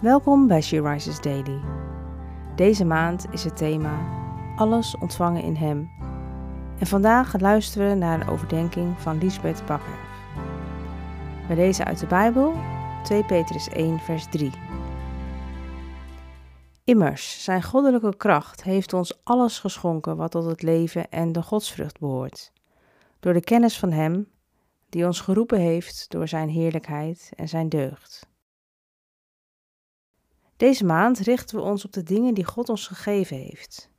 Welkom bij She Rises Daily. Deze maand is het thema Alles ontvangen in Hem. En vandaag luisteren we naar een overdenking van Lisbeth Bakker. We lezen uit de Bijbel 2 Petrus 1 vers 3. Immers, zijn goddelijke kracht heeft ons alles geschonken wat tot het leven en de godsvrucht behoort. Door de kennis van Hem, die ons geroepen heeft door Zijn heerlijkheid en Zijn deugd. Deze maand richten we ons op de dingen die God ons gegeven heeft.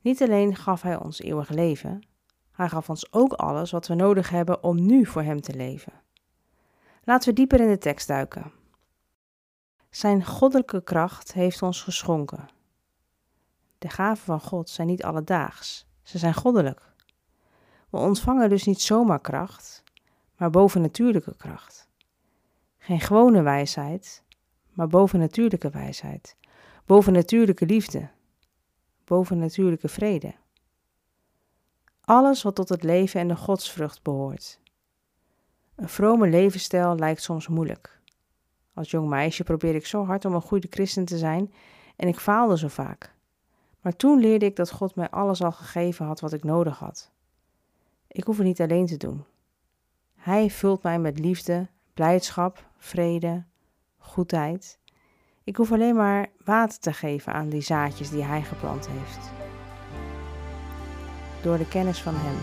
Niet alleen gaf Hij ons eeuwig leven, Hij gaf ons ook alles wat we nodig hebben om nu voor Hem te leven. Laten we dieper in de tekst duiken. Zijn goddelijke kracht heeft ons geschonken. De gaven van God zijn niet alledaags, ze zijn goddelijk. We ontvangen dus niet zomaar kracht, maar bovennatuurlijke kracht. Geen gewone wijsheid, maar bovennatuurlijke wijsheid, bovennatuurlijke liefde, bovennatuurlijke vrede. Alles wat tot het leven en de godsvrucht behoort. Een vrome levensstijl lijkt soms moeilijk. Als jong meisje probeerde ik zo hard om een goede christen te zijn en ik faalde zo vaak. Maar toen leerde ik dat God mij alles al gegeven had wat ik nodig had. Ik hoef het niet alleen te doen. Hij vult mij met liefde, blijdschap, vrede, goedheid. Ik hoef alleen maar water te geven aan die zaadjes die Hij geplant heeft. Door de kennis van Hem.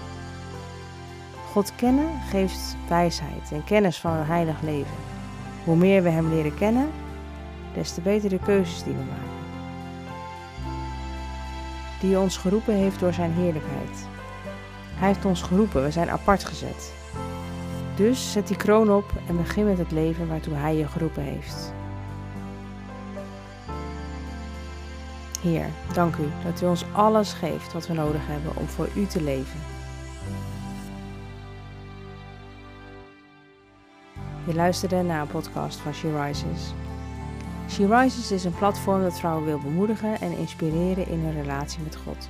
God kennen geeft wijsheid en kennis van een heilig leven. Hoe meer we Hem leren kennen, des te beter de keuzes die we maken. Die ons geroepen heeft door Zijn heerlijkheid. Hij heeft ons geroepen, we zijn apart gezet. Dus zet die kroon op en begin met het leven waartoe Hij je geroepen heeft. Heer, dank u dat u ons alles geeft wat we nodig hebben om voor u te leven. Je luisterde naar een podcast van She Rises. She Rises is een platform dat vrouwen wil bemoedigen en inspireren in hun relatie met God.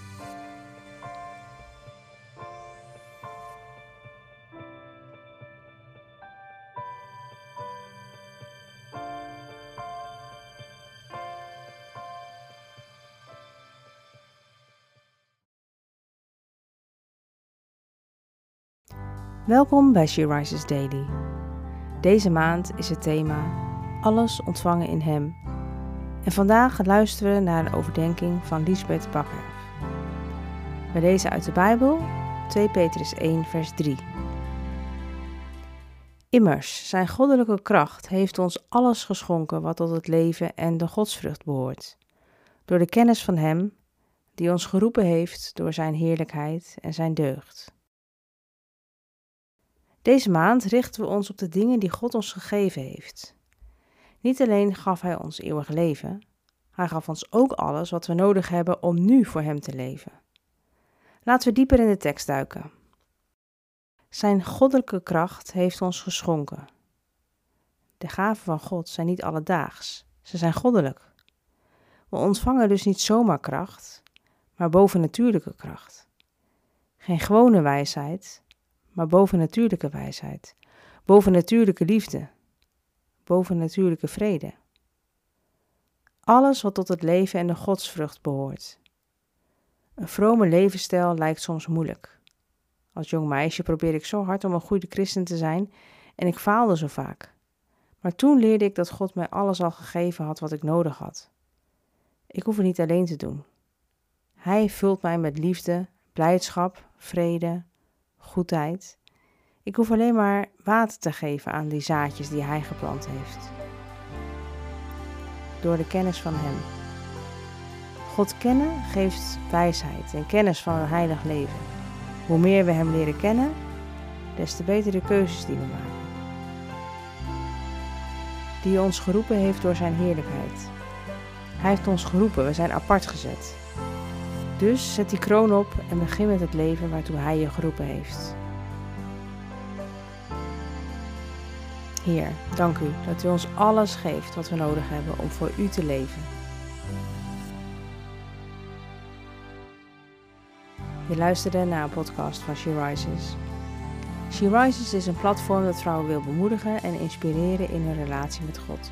Welkom bij She Rises Daily. Deze maand is het thema Alles ontvangen in Hem. En vandaag luisteren we naar een overdenking van Lisbeth Bakker. We lezen uit de Bijbel 2 Petrus 1 vers 3. Immers, zijn goddelijke kracht heeft ons alles geschonken wat tot het leven en de godsvrucht behoort. Door de kennis van Hem, die ons geroepen heeft door Zijn heerlijkheid en Zijn deugd. Deze maand richten we ons op de dingen die God ons gegeven heeft. Niet alleen gaf Hij ons eeuwig leven, Hij gaf ons ook alles wat we nodig hebben om nu voor Hem te leven. Laten we dieper in de tekst duiken. Zijn goddelijke kracht heeft ons geschonken. De gaven van God zijn niet alledaags, ze zijn goddelijk. We ontvangen dus niet zomaar kracht, maar bovennatuurlijke kracht. Geen gewone wijsheid, maar bovennatuurlijke wijsheid, bovennatuurlijke liefde, bovennatuurlijke vrede. Alles wat tot het leven en de godsvrucht behoort. Een vrome levensstijl lijkt soms moeilijk. Als jong meisje probeerde ik zo hard om een goede christen te zijn en ik faalde zo vaak. Maar toen leerde ik dat God mij alles al gegeven had wat ik nodig had. Ik hoef het niet alleen te doen. Hij vult mij met liefde, blijdschap, vrede, goedheid. Ik hoef alleen maar water te geven aan die zaadjes die Hij geplant heeft. Door de kennis van Hem. God kennen geeft wijsheid en kennis van een heilig leven. Hoe meer we Hem leren kennen, des te beter de keuzes die we maken. Die ons geroepen heeft door Zijn heerlijkheid. Hij heeft ons geroepen, we zijn apart gezet. Dus zet die kroon op en begin met het leven waartoe Hij je geroepen heeft. Heer, dank u dat u ons alles geeft wat we nodig hebben om voor u te leven. Je luisterde naar een podcast van She Rises. She Rises is een platform dat vrouwen wil bemoedigen en inspireren in hun relatie met God.